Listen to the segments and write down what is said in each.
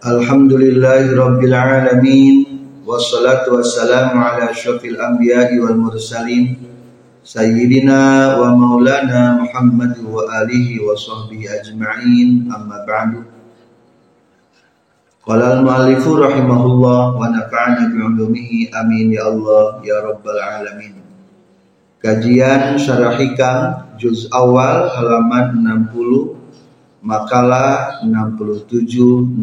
Alhamdulillahi rabbil alamin wassalatu wassalamu ala asyrafil anbiya'i wal mursalin sayyidina wa maulana Muhammad wa alihi wa sahbihi ajma'in amma ba'du. Qala al-muallifu rahimahullah wa nafa'ana bi'ulumihi amin ya Allah ya rabbal alamin. Kajian Syarah Hikam Juz Awal halaman 60 Makalah 67-68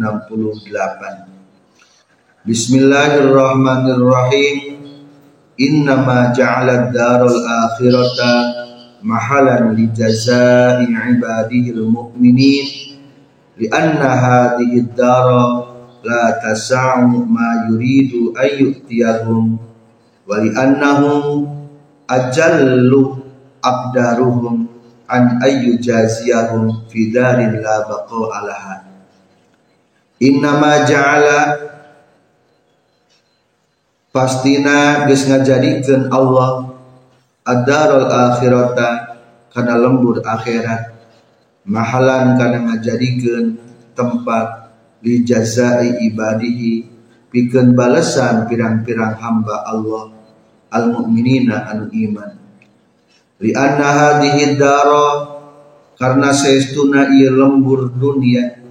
Bismillahirrahmanirrahim. Innama ja'alad darul akhirata mahalan li jazai ibadihil mu'minin. Lianna hadhihi dara la tasa'u ma yuridu ayyutiyahum wa li'annahum ajallu abdaruhum an ayyu jaziyahum fi darin la baqa alaha innama ja'ala pastina geus ngajadikeun Allah ad-darul akhirata kana lembur akhirat. Mahalan kana ngajadikeun tempat li jazai ibadihi pikeun balasan pirang-pirang hamba Allah al mukminina anu iman li anna hadhihi daro karena saestuna ieu lembur dunia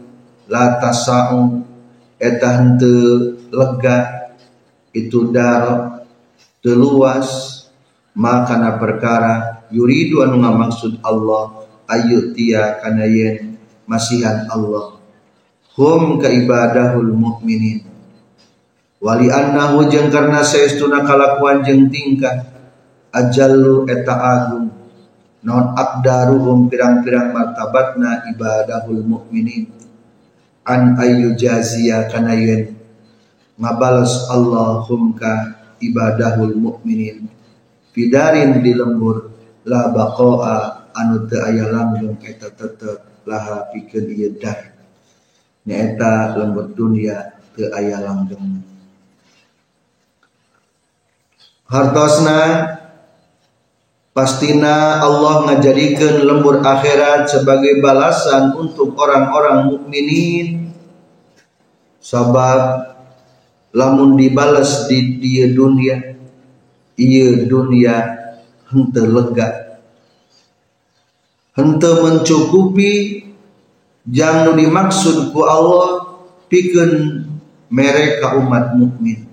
la tasau eta henteu lega itu daro teu luas makana perkara yuridu anu ngamaksud Allah ayu tia kana yen masihan Allah. Hum ka ibadahul mukminin wali annahu jeung karna saestuna kalakuan jeung tingkah ajallu eta agung non abdaruhum pirang-pirang martabatna ibadahul mukminin an ayu jazia kana yen ngabalas Allahum ka ibadahul mukminin fidarin di lembur la baqa'a anu teu aya langgeng eta tetep laha pikeun ieu dar nyaeta lembur dunia teu aya langgeng. Hartosna pastina Allah ngajadikan lembur akhirat sebagai balasan untuk orang-orang mukminin. Sabab lamun dibalas di dia dunia iya dunia hente lega. Hente mencukupi jangan dimaksud ku Allah pikeun mereka umat mukmin.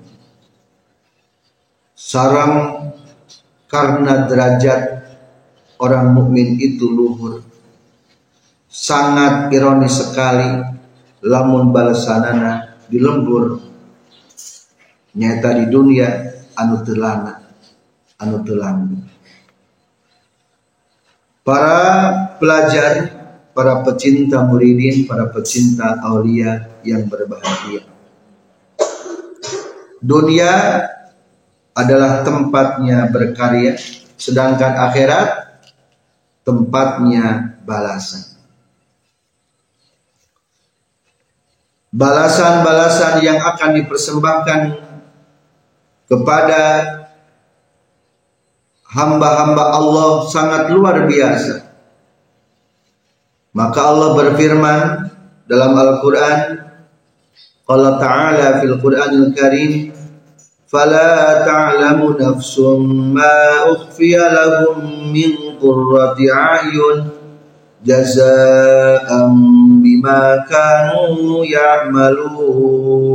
Sarang karena derajat orang mukmin itu luhur. Sangat ironis sekali lamun balasanana di lembur nyata di dunia anu telana anu telang para pelajar para pecinta muridin para pecinta aulia yang berbahagia. Dunia adalah tempatnya berkarya, sedangkan akhirat tempatnya balasan. Balasan-balasan yang akan dipersembahkan kepada hamba-hamba Allah sangat luar biasa. Maka Allah berfirman dalam Al-Quran, Allah Ta'ala fil Quranil Karim, فلا تعلم نفس ما أخفي لهم من قرة أعين جزاء بما كانوا يعملون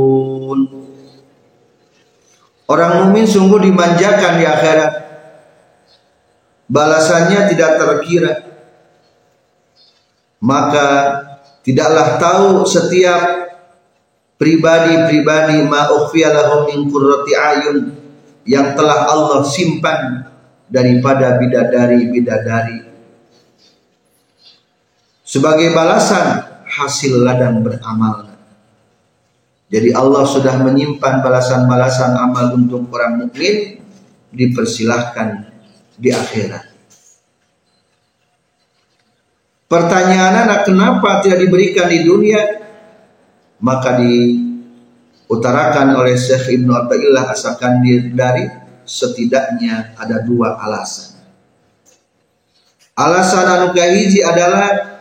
Orang mukmin sungguh dimanjakan di akhirat. Balasannya tidak terkira. Maka tidaklah tahu setiap pribadi-pribadi ma min qurrati ayun yang telah Allah simpan daripada bidadari-bidadari sebagai balasan hasil ladang beramal. Jadi Allah sudah menyimpan balasan-balasan amal untuk orang mukmin dipersilahkan di akhirat. Pertanyaan anak kenapa tidak diberikan di dunia? Maka diutarakan oleh Syekh Ibnu Athaillah asalkan dari setidaknya ada dua alasan. Alasan anu kahiji adalah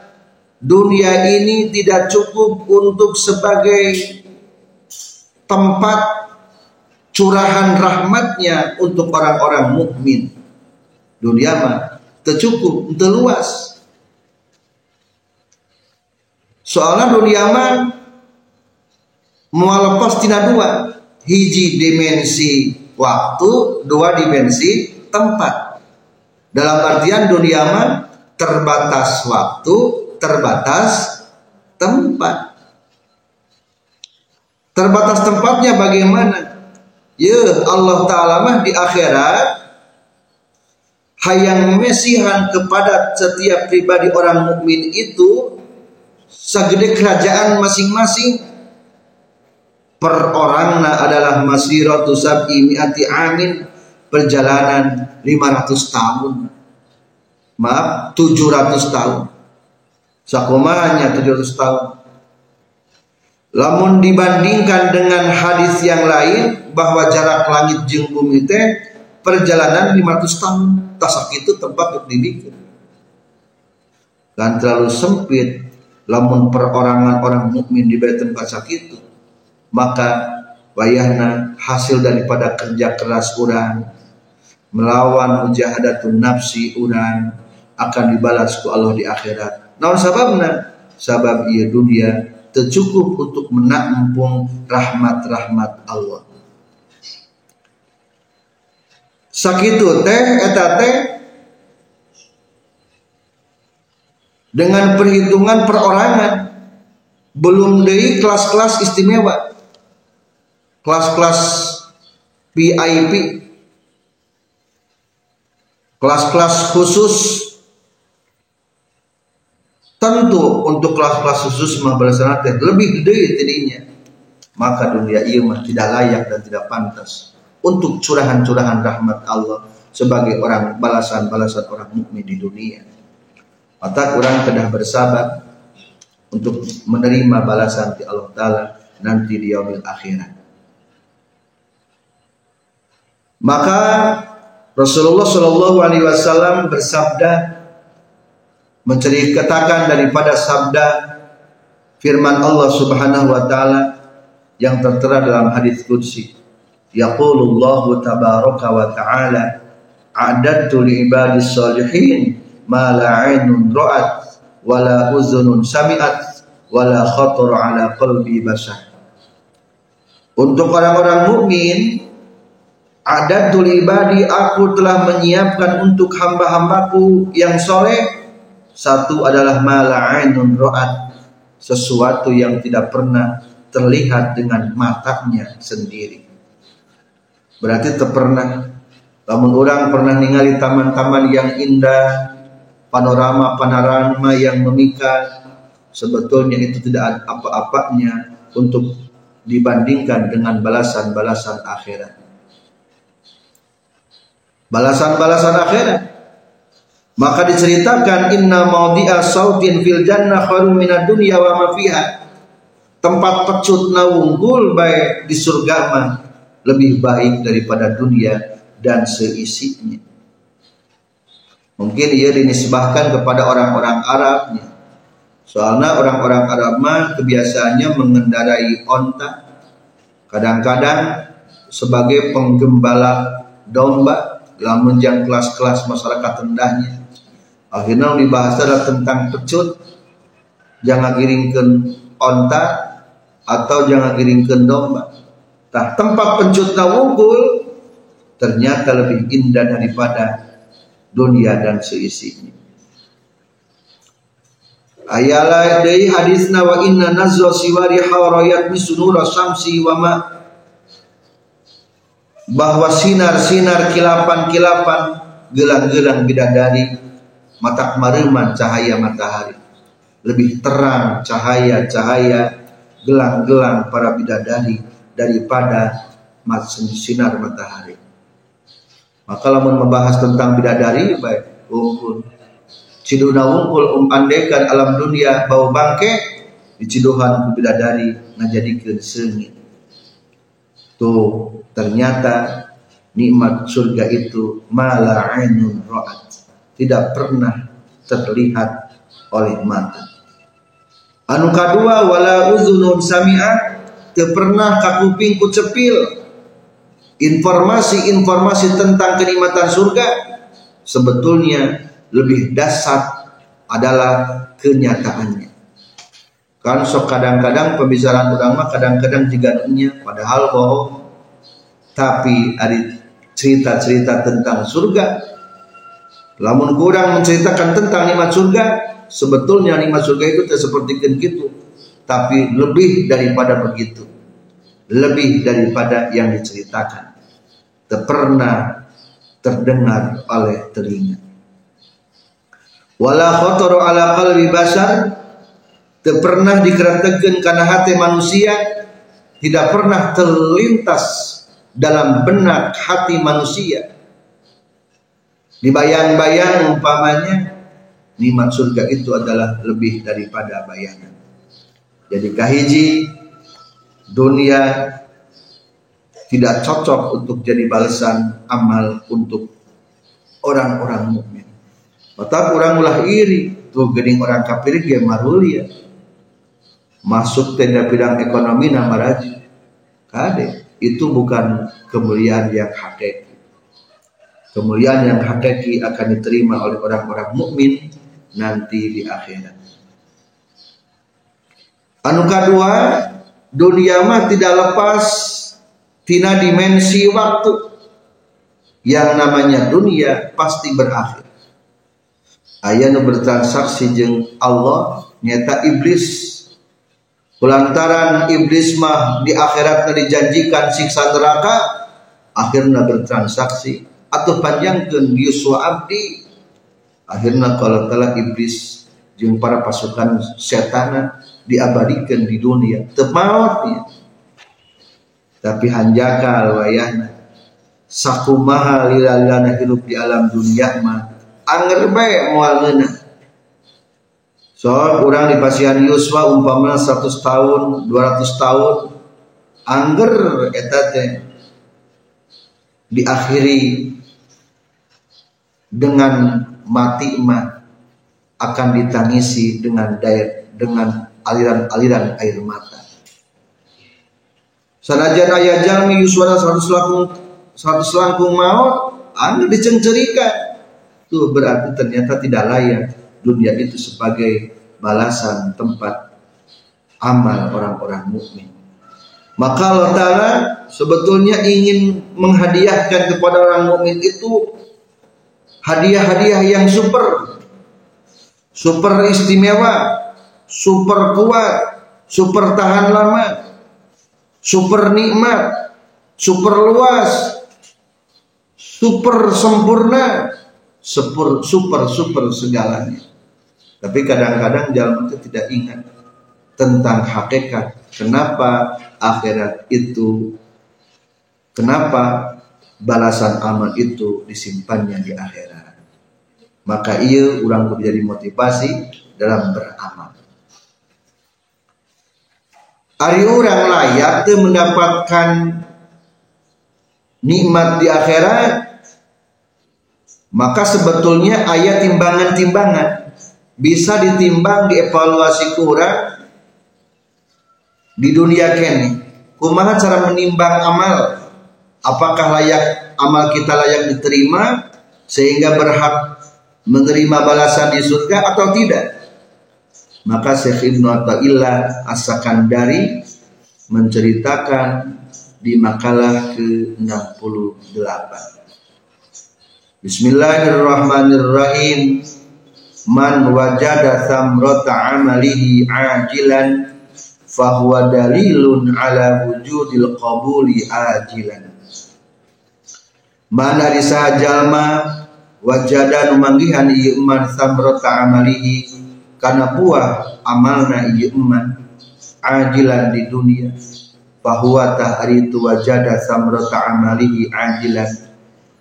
dunia ini tidak cukup untuk sebagai tempat curahan rahmatnya untuk orang-orang mukmin. Dunia mah tercukup, terluas. Soalnya dunia mah mau lepas tina dua, hiji dimensi waktu, dua dimensi tempat. Dalam artian dunia mah terbatas waktu, terbatas tempat. Terbatas tempatnya bagaimana? Ya Allah Ta'ala mah di akhirat hayang mesihan kepada setiap pribadi orang mukmin itu segede kerajaan masing-masing per orangna adalah masiratu sab'i mi'ati amin. Perjalanan 500 tahun. Maaf 700 tahun. Sakomanya 700 tahun. Lamun dibandingkan dengan hadis yang lain bahwa jarak langit jeung bumi teh perjalanan 500 tahun. Tasak itu tempat untuk dibikin. Kan terlalu sempit. Lamun perorangan orang mukmin di tempat sakit maka wayahna hasil daripada kerja keras orang melawan mujahadatun nafsi orang akan dibalas ku Allah di akhirat. Namun sababna sabab ia dunia tercukup untuk menampung rahmat-rahmat Allah. Sakitu teh eta teh dengan perhitungan perorangan belum dari kelas-kelas istimewa kelas-kelas VIP kelas-kelas khusus Tentu untuk kelas-kelas khusus mah teh lebih gede tadinya. Maka dunia ia mah tidak layak dan tidak pantas untuk curahan-curahan rahmat Allah sebagai orang balasan-balasan orang mukmin di dunia. Maka orang kedah bersabar untuk menerima balasan di Allah Ta'ala nanti di akhirat. Maka Rasulullah Shallallahu Alaihi Wasallam bersabda, menceritakan daripada sabda firman Allah Subhanahu wa taala yang tertera dalam hadis qudsi. Yaqulullahu tabaraka wa taala a'dadtu li ibadis salihin ma la 'ainun ra'at wa la uzunun sami'at wa la khatar 'ala qalbi basar. Untuk orang-orang mukmin adatul ibadi aku telah menyiapkan untuk hamba-hambaku yang soleh satu adalah mala'inun ro'at. Sesuatu yang tidak pernah terlihat dengan matanya sendiri. Berarti pernah. Namun orang pernah ningali taman-taman yang indah, panorama-panorama yang memikat. Sebetulnya itu tidak ada apa-apanya untuk dibandingkan dengan balasan-balasan akhirat. Balasan-balasan akhirat maka diceritakan inna maudhi'a sautin fil jannah khairun minad dunya wa ma fiha. Tempat pecut nawunggul baik di surga mah lebih baik daripada dunia dan seisinya. Mungkin ia dinisbahkan kepada orang-orang Arabnya. Soalnya orang-orang Arab mah kebiasaannya mengendarai onta. Kadang-kadang sebagai penggembala domba lamun yang kelas-kelas masyarakat rendahnya. Akhirnya dibahas adalah tentang pecut jangan kiringkan onta atau jangan kiringkan domba. Nah tempat pencutna wungkul ternyata lebih indah daripada dunia dan seisinya. Ayalah dari hadisna wa inna nazwa siwari hawarayat misunura samsi wa ma bahwa sinar-sinar kilapan-kilapan gelang-gelang bidadari mata kemariman cahaya matahari lebih terang cahaya-cahaya gelang-gelang para bidadari daripada sinar matahari. Maka lamun membahas tentang bidadari baik unggul. Ciduna unggul um andekan alam dunia bau bangke diciduhan ku bidadari ngajadikeun sengit. Tuh ternyata nikmat surga itu mala ainun ra'at. Tidak pernah terlihat oleh mata. Anu kedua wala uzunun sami'ah teu pernah ku cepil informasi-informasi tentang kenikmatan surga sebetulnya lebih dasar adalah kenyataannya. Kan sok kadang-kadang pembicaraan ulama kadang-kadang juga dunia padahal bohong. Tapi ada cerita-cerita tentang surga. Lamun kurang menceritakan tentang nikmat surga, sebetulnya nikmat surga itu tidak seperti gitu, tapi lebih daripada begitu. Lebih daripada yang diceritakan pernah terdengar oleh telinga. Wala khotoru ala qalbi basar pernah dikeratakan karena hati manusia tidak pernah terlintas dalam benak hati manusia dibayang-bayang umpamanya nikmat surga itu adalah lebih daripada bayangan jadi kahiji dunia tidak cocok untuk jadi balasan amal untuk orang-orang mukmin. Mata orang ulah iri tuh gening orang kafir ge marulia. Masuk tenda bidang ekonomi nama raja. Kade itu bukan kemuliaan yang hakiki. Kemuliaan yang hakiki akan diterima oleh orang-orang mukmin nanti di akhirat. Anu kedua, dunia mah tidak lepas tina dimensi waktu yang namanya dunia pasti berakhir ayah nu bertransaksi jeng Allah nyata iblis Kulantaran iblis mah di akhirat dijanjikan siksa neraka akhirnya bertransaksi. Atau panjangkan yuswa abdi akhirnya kalau telah iblis jeng para pasukan setan diabadikan di dunia. Temautnya tapi hanjakal wayahna sakumaha lilalana hidup di alam dunia mah. Anger bae moal so kurang di pasian Yuswa umpama 100 tahun 200 tahun anger eta teh diakhiri dengan mati mah akan ditangisi dengan daya dengan aliran-aliran air mata Sanajan ayah jalmi yuswana satu selangkung satu selangkung maut, anda dicengcerikan. Tuh berarti ternyata tidak layak dunia itu sebagai balasan tempat amal orang-orang mukmin. Maka Allah Ta'ala sebetulnya ingin menghadiahkan kepada orang mukmin itu hadiah-hadiah yang super. Super istimewa, super kuat, super tahan lama, super nikmat, super luas, super sempurna, super super super segalanya. Tapi kadang-kadang jalan itu tidak ingat tentang hakikat. Kenapa akhirat itu, kenapa balasan amal itu disimpannya di akhirat. Maka ia orang menjadi motivasi dalam beramal. Ari orang layak tuh mendapatkan nikmat di akhirat maka sebetulnya ayat timbangan-timbangan bisa ditimbang dievaluasi kurang di dunia kene kumaha cara menimbang amal apakah layak amal kita layak diterima sehingga berhak menerima balasan di surga atau tidak maka Syekh Ibnu Athaillah As-Sakandari menceritakan di makalah ke-68. Bismillahirrahmanirrahim. Man wajada thamrata amalihi ajilan fahuwa dalilun ala wujudil qabuli ajilan. Mana risah jalma wajada numanggihan ieu man thamrata amalihi karena buah amalna ieu eman ajilan di dunia. Bahwa tahari itu wajada samrata amalihi ajilan.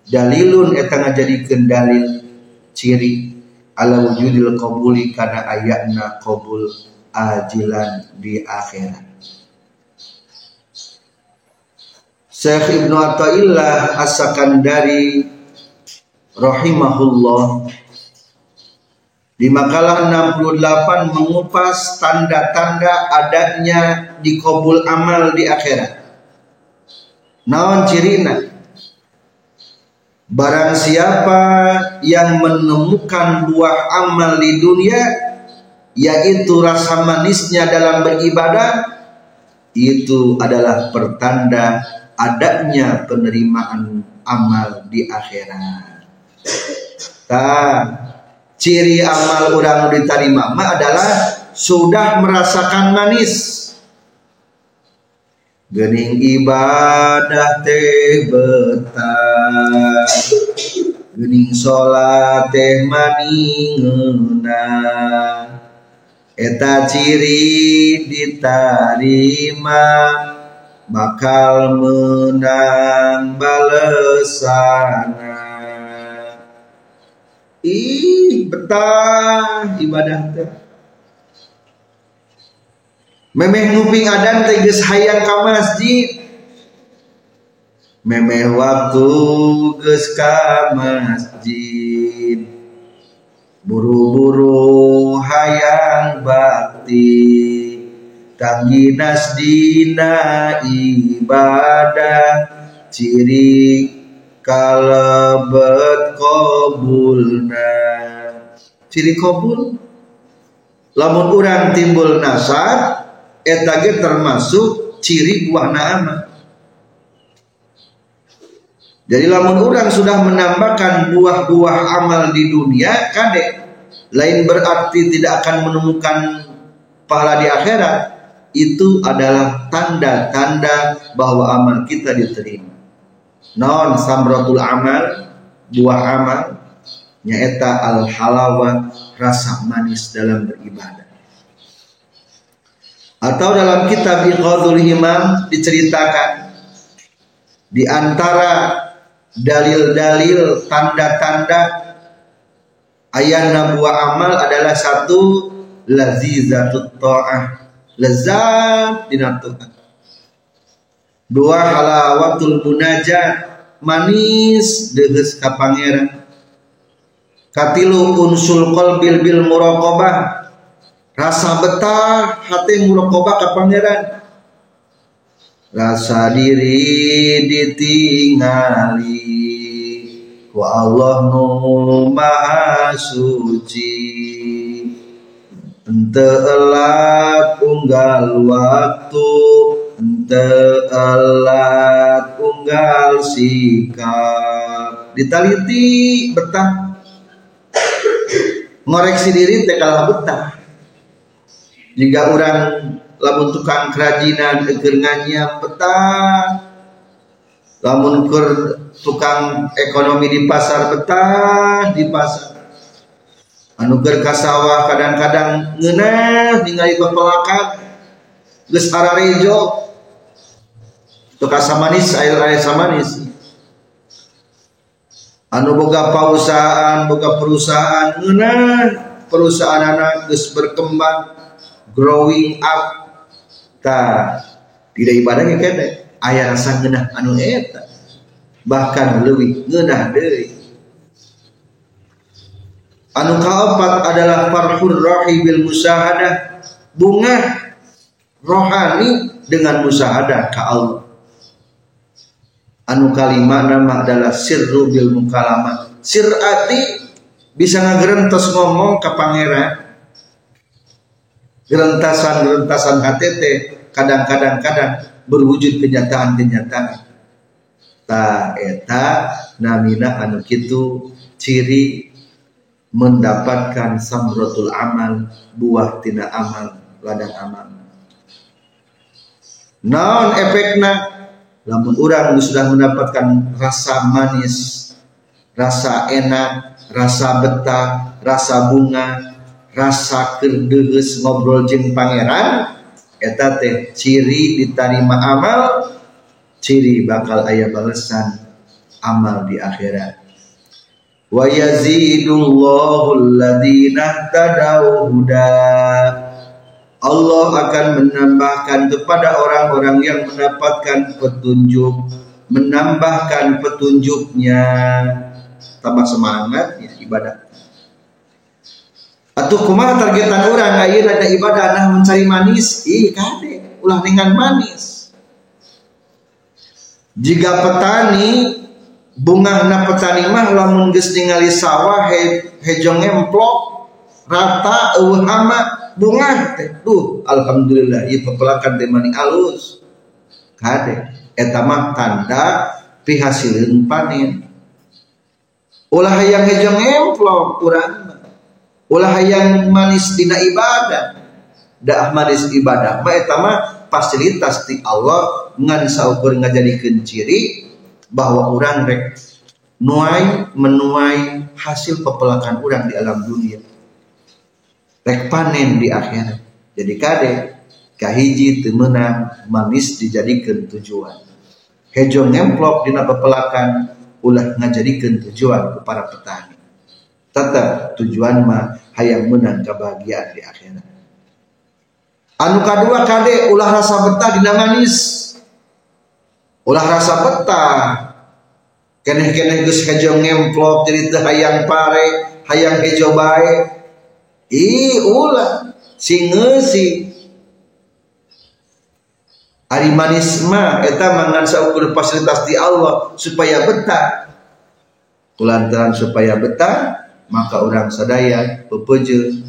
Dalilun eta ngajadikeun dalil ciri ala wujudil qabuli kana ayatna qabul ajilan di akhirat Syekh Ibnu Athaillah As-Sakandari rahimahullah di makalah 68 mengupas tanda-tanda adanya dikabul amal di akhirat. Naon cirina? Barang siapa yang menemukan buah amal di dunia yaitu rasa manisnya dalam beribadah itu adalah pertanda adanya penerimaan amal di akhirat. Nah, ciri amal orang diterima adalah sudah merasakan manis gening ibadah teh betah. Gening sholat teh maningena eta ciri diterima bakal menang balesana. Ih betah ibadah teh memeh nguping adan teh geus hayang ka masjid. Memeh waktu geus ka masjid. Buru-buru hayang bakti. Tangginas dina ibadah. Ciri kalebet kobulna. Ciri kobul? Lamun urang timbul nasab eta ge termasuk ciri buah amal jadi lamun orang sudah menambahkan buah-buah amal di dunia kade lain berarti tidak akan menemukan pahala di akhirat. Itu adalah tanda-tanda bahwa amal kita diterima. Non samratul amal buah amal nyaeta al halawa rasa manis dalam beribadah atau dalam kitab Iqadul Himam diceritakan di antara dalil-dalil tanda-tanda ayat buah amal adalah satu lazizatut ta'ah lezat dinatukan dua halawatul munajat manis deges ka pangeran. Katilu unsul qalbil bil muraqabah rasa betah hati muraqabah ka pangeran. Rasa diri ditingali ku Allah nu maha suci. Ente elat unggal waktu alat unggal sikap. Ditaliti betah. Ngoreksi diri teh kalah betah jika orang lamun tukang kerajinan eger nganyam betah. Lamun kur tukang ekonomi di pasar betah di pasar. Anu ger kasawah kadang-kadang ngeunah ningali pepelakan geus ararejo Tukar samanis air air samanis. Anu boga perusahaan boga perusahaan ngeunah perusahaan anak geus berkembang growing up. Ta tidak ibadahnya kene aya rasa ngeunah anu eta. Bahkan leuwih ngeunah deui. Anu kaopat adalah farhur rahi bil musahadah bunga rohani dengan musahadah ke Allah. Anu kalimat nama adalah sirru bil mukalama sirati bisa ngagerentos ngomong ke pangeran gerentasan-gerentasan HTT kadang-kadang kadang berwujud kenyataan-kenyataan. Ta eta namina anu kitu ciri mendapatkan samratul amal buah tina amal ladang amal. Non efekna namun orang sudah mendapatkan rasa manis, rasa enak, rasa betah, rasa bunga, rasa kerdeges ngobrol jeng pangeran eta teh ciri diterima amal ciri bakal ayah balesan amal di akhirat. Wa yazidullahu alladhina tadau huda. Allah akan menambahkan kepada orang-orang yang mendapatkan petunjuk menambahkan petunjuknya. Tambah semangat ya, ibadah atau kumaha targetan orang ayeuna ada ibadah nah mencari manis. Ih kade ulah dengan manis. Jika petani bunga na petani mah lamun geus ningali sawah he, hejong emplok rata eueuh hama bunga teh. Duh alhamdulillah ieu pepelakan teh mani alus. Kade eta mah tanda pihasilin panen. Ulah yang hejong emplok urang ulah yang manis dina ibadah. Dah manis ibadah. Mah eta fasilitas ti Allah ngan saukur ngajadikeun ciri bahwa orang rek nuai menuai hasil pepelakan orang di alam dunia. Rek panen di akhirat. Jadi kade kahiji temenang manis dijadikan tujuan. Hejo ngemplok dina pepelakan ulah ngajadikeun tujuan kepada petani tetap tujuan mah hayang menang kebahagiaan di akhirat. Anu kedua kade ulah rasa betah dina manis. Ulah rasa betah. Keneh-keneh geus hejo ngemplok jadi teu hayang pare hayang hejo bae. Ih ulah. Singeusi Ari manis mah eta mangan saukur fasilitas di Allah supaya betah. Kulantaran supaya betah, maka orang sadaya pepeje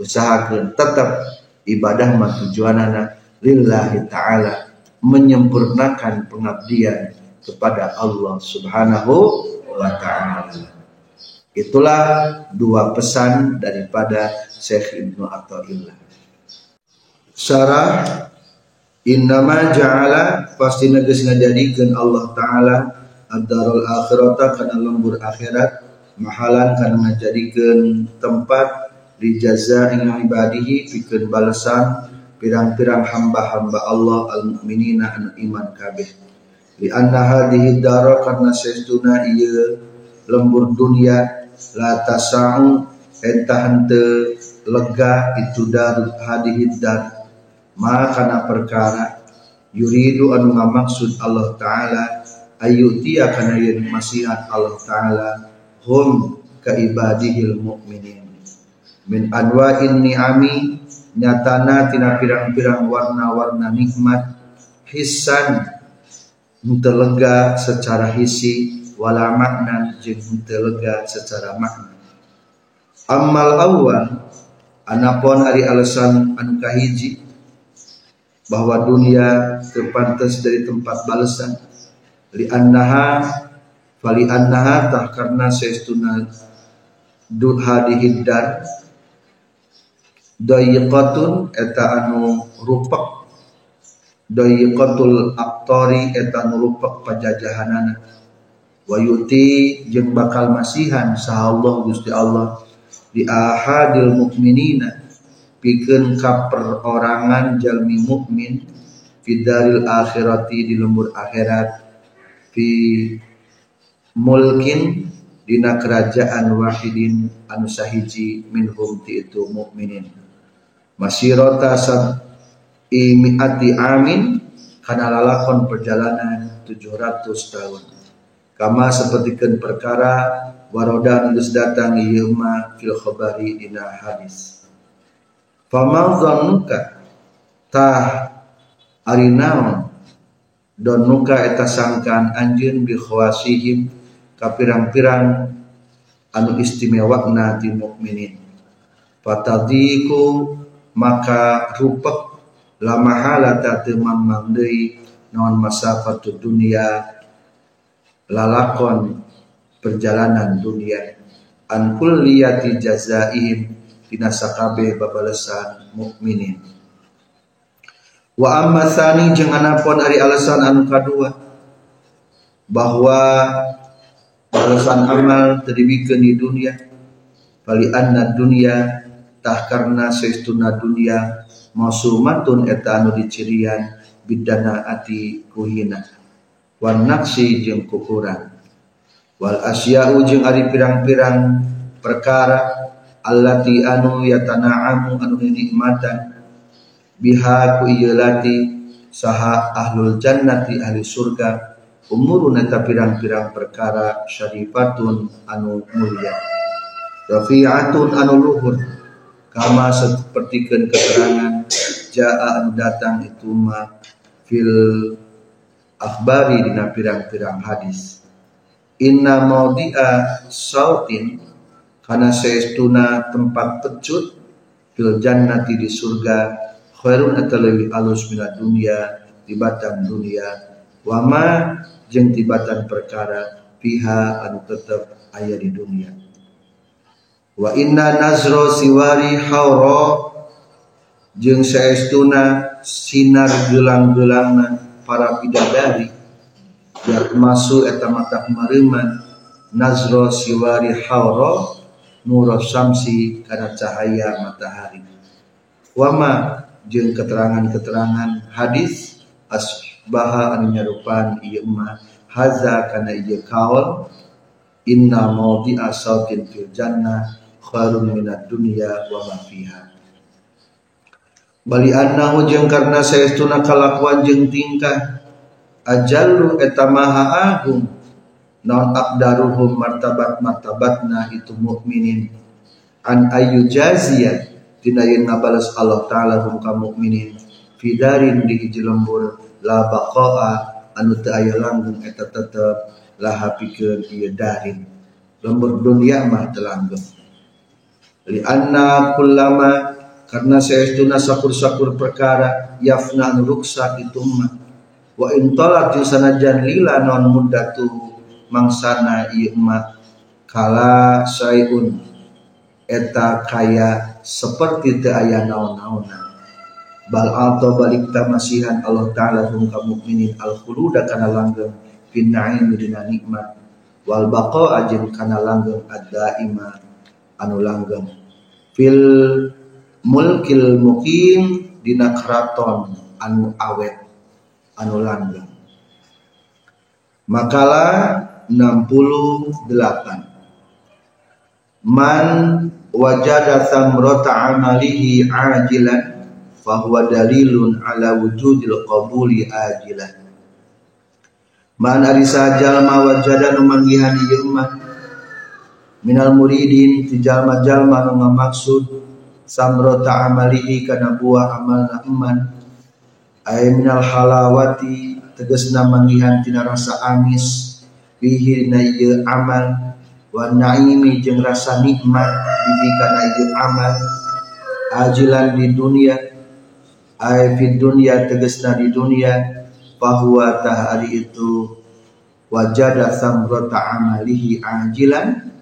usahakan tetap ibadah mah tujuanana lillahi ta'ala menyempurnakan pengabdian kepada Allah subhanahu wa ta'ala. Itulah dua pesan daripada Syekh Ibnu Atta'illah. Syarah innama ja'ala pasti neges ngajadikan Allah Ta'ala ad-darul akhirata kana lembur akhirat mahalan kana ngajadikeun tempat di jaza ing ibadihi pikeun balasan pirang-pirang hamba-hamba Allah al-mukminina anu iman kabeh. Li anna hadhihi dara karna saestuna ieu lembur dunia la tasau eta henteu lega itu dar hadhihi dar. Ma kana perkara yuridu anu ngamaksud Allah taala ayutia kana yen masihat Allah taala hum ka ibadihil mu'minin. Min anwa'in ni'ami nyatana tina pirang-pirang warna-warna nikmat hisan telega secara hisi wala makna jeung telega secara makna. Amal awal anapun hari alasan anu kahiji bahwa dunia terpantas dari tempat balasan. Li annaha Fali annaha tah karena seistuna dud hadihidar dayiqatun eta anu rupak. Dayiqatul aktori eta anu rupak pajajahanana. Wa yuti jeung bakal masihan sahallah Gusti Allah di ahadil mukminina pikeun ka perorangan jalmi mukmin fidaril akhirati di lembur akhirat fi mulkin dina kerajaan wahidin anu sahiji minhum ti itu mukminin. Masirota sab imiati amin kana lalakon perjalanan 700 tahun. Kama sepertikan perkara waroda geus datang ieu mah fil khabari dina hadis. Famal zannuka tah ari naon don nuka eta anjeun bi khawasihim kapirang-pirang anu istimewa ti mukminin. Fatadiku maka rupek lama halata teu mamang deui naon masafatu dunia lalakon perjalanan dunia. An kulliyati jazaihim tina sakabe babalesan mukminin. Wa amma tsani jeung anapun ari alasan anu kadua bahwa balasan amal terbikin di dunia. Bali anna dunia tah karena seistuna dunia. Mausumatun eta anu dicirian bidana ati kuhina. Wan naksi jeung kukuran. Wal asya'u jeung ari pirang-pirang perkara allati anu yatana'amu anu nikmatan biha ku ieu lati saha ahlul jannati ahli surga umurun eta pirang-pirang perkara syarifatun anu mulia. Rafi'atun anu luhur. Kama sepertikan keterangan jaa anu datang itu ma fil akhbari dina pirang-pirang hadis. Inna maudi'a sautin karena seestuna tempat pecut fil jannati di surga khairun atau lebih alus mina dunia tibatan dunia wama jeng tibatan perkara piha anu tetap ayah di dunia. Wa inna nazro siwari hauro jeung saestuna sinar gelang-gelangna para bidadari masuk eta mata mariman nazro siwari hauro nuro samsi karena cahaya matahari. Wama jeung keterangan-keterangan hadis asbaha anu nyarupan ieu mah haza kana ieu kaul inna mawdi'a sautin fil jannah khairun minad dunya wa ma fiha. Bali annahu jeung karna saestuna kalakuan jeung tingkah. Ajallu eta maha agung non aqdaruhum martabat martabatna itu mukminin. An ayu jaziyah tina yen ngabalas Allah taala hum ka mukminin. Fidarin di lembur la baqa'a anu teu aya langgeng eta tetep laha pikeun ieu darin. Lembur dunia mah teu langgeng. Li anna kullama karena saestuna sakur-sakur perkara yafna ruksa itu mah wa in talat sanajan lila non muddatu mangsana ieu mah kala sayun eta kaya seperti teu aya naon-naonna bal alto balik tamasihan Allah taala hum ka mukminin al khuluda kana langgeng fin na'im dina nikmat. Wal baqa ajin kana langgeng ad-daima anu langgeng. Fil mulkil mukim dina keraton anu awet anu langgeng. Makalah 68 man wajada samrata amalihi ajilan fahuwa dalilun ala wujudil qabuli ajilan man ari sajal ma wajada nu manggihan ieu minal muridin ti jalma-jalma nu ngamaksud samrota amalihi kana buah amalna eman ay minal halawati tegasna manggihan tina rasa amis. Bihi na amal. Wa naimi jeung rasa nikmat. Bihi kana ieu amal. Ajilan di dunia ay fi dunia tegasna di dunia. Bahwa tahari itu wajada samrota amalihi ajilan.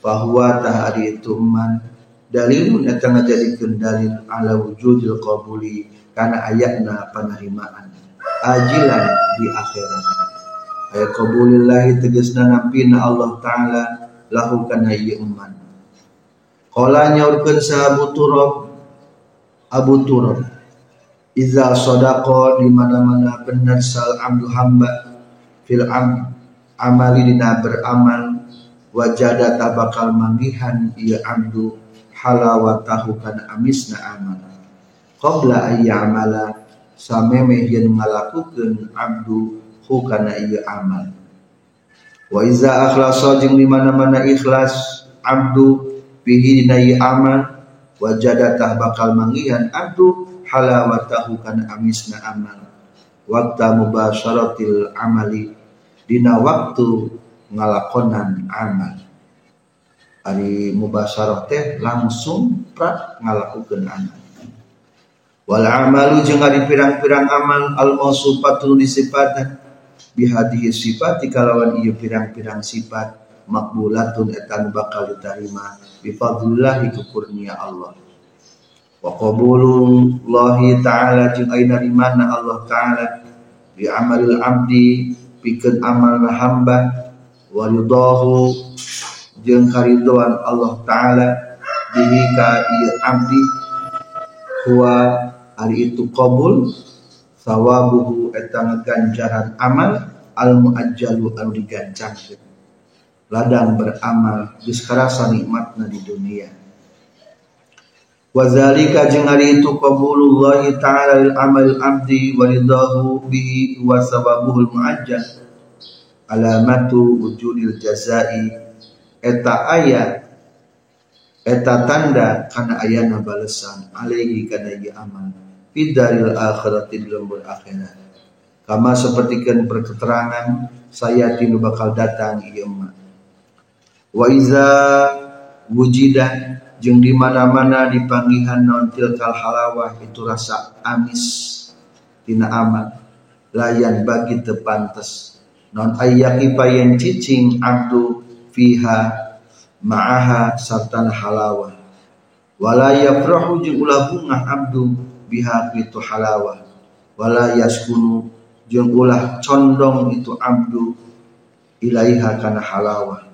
Bahwa tahari itu man dalilun eta ngajadikeun dalil ala wujudil qabuli. Kana ayatna panerimaan ajilan di akhirat. Ayat qabulillahi tegasna nampina Allah taala lahu kana ieu man qala nyaurkeun sahabu turab Abu Turab Iza sodako di mana-mana benar sal amdu hamba fil am amali dina beramal wajada tabakal manggihan ia amdu halawatahu kana amisna amal qabla ayya amala sameme yen ngalakukeun abdu hukana ieu amal. Wa iza akhlasa jeung di mana-mana ikhlas abdu bihi dina ieu amal wajada tah bakal manggihan abdu halawatahu kana amisna amal. Waktu mubasyaratil amali. Dina waktu ngalakonan amal. Ari mubasyarah teh langsung prak ngalakukeun amal. Wal amalu jeung ari pirang-pirang amal al mausufatu disifatan bihadihi sifat kalawan ieu pirang-pirang sifat makbulatun etan bakal diterima bi fadlillahi kurnia Allah wa qabulullahi ta'ala jeung aina di mana Allah ta'ala? Bi amalil abdi pikeun amal hamba wa ridahu jeung karidoan Allah taala bihi ka abdi huwa hari itu qabul sawabuhu eta ganjaran amal al muajjalu anu digancangkeun. Ladang beramal geus karasa nikmatna di dunia Wazalika jeung ari itu qabulullah ta'ala lil amal abdi wa ridahu bihi wa sababuhul muajjal. Alamatu wujudil jazai. Eta aya eta tanda kana ayana balesan alaihi kana ieu amal fidaril akhirati di lembur akhirat. Kama sapertikeun perketerangan saya tinu bakal datang ieu wa iza wujidah jeung di mana-mana dipanggihan non tilkal halawah itu rasa amis tina amal layan bagi tepantes non ayyaki payen cicing abdu fiha ma'aha sartana halawah. Wala yafrahu jeung ulah bunga abdu biha itu halawah. Wala yaskunu jeung ulah condong itu abdu ilaiha kana halawah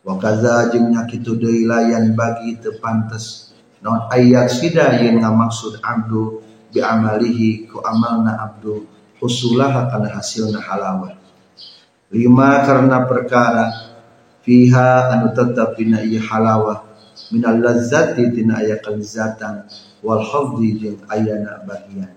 wa kaza jeung nyakitu deui layan bagi teu pantes. Non ayat sida yang ngamaksud abdu bi amalihi ku amalna abdu husulah kana hasilna halawah. Lima karena perkara fiha anu tetap dina ieu halawah. Minal lazzati tina aya kelezatan wal hafdi jeung ayana bagian.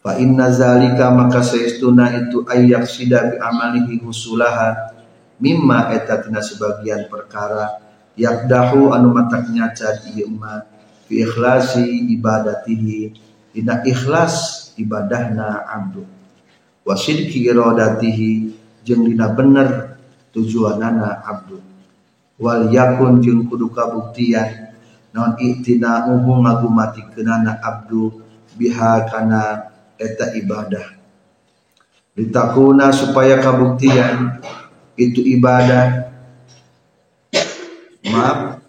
Fa inna zalika maka saestuna itu ayyak sida bi amalihi husulaha mimma eta tina sebagian perkara yakdahu anu matak nyaca ieu ma fi ikhlasi ibadatihi. Dina ikhlas ibadahna abdu. Wa sidqi iradatihi jeung dina bener tujuanana abdu. Wal yakun jeung kudu kabuktian non itina uhu ngagumatikeunana abdu biha kana eta ibadah. Litakuna supaya kabuktian itu ibadah. Maaf.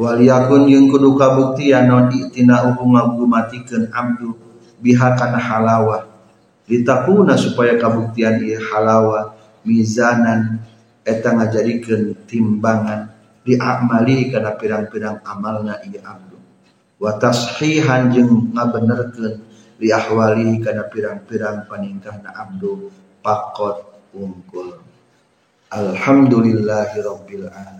Wal yakun yang kudu kabuktian non itina uhu ngagumatikeun abdu biha kana halawa. Litakuna supaya kabuktian ieu halawa. Mizanan eta ngajadikeun timbangan. Di amali kana pirang-pirang amalna ieu abdu. Wa tashihan jeung ngabenerkeun li ahwali kana pirang-pirang paningkahna abdu. Pakot ungkul Alhamdulillahi Rabbil Alamin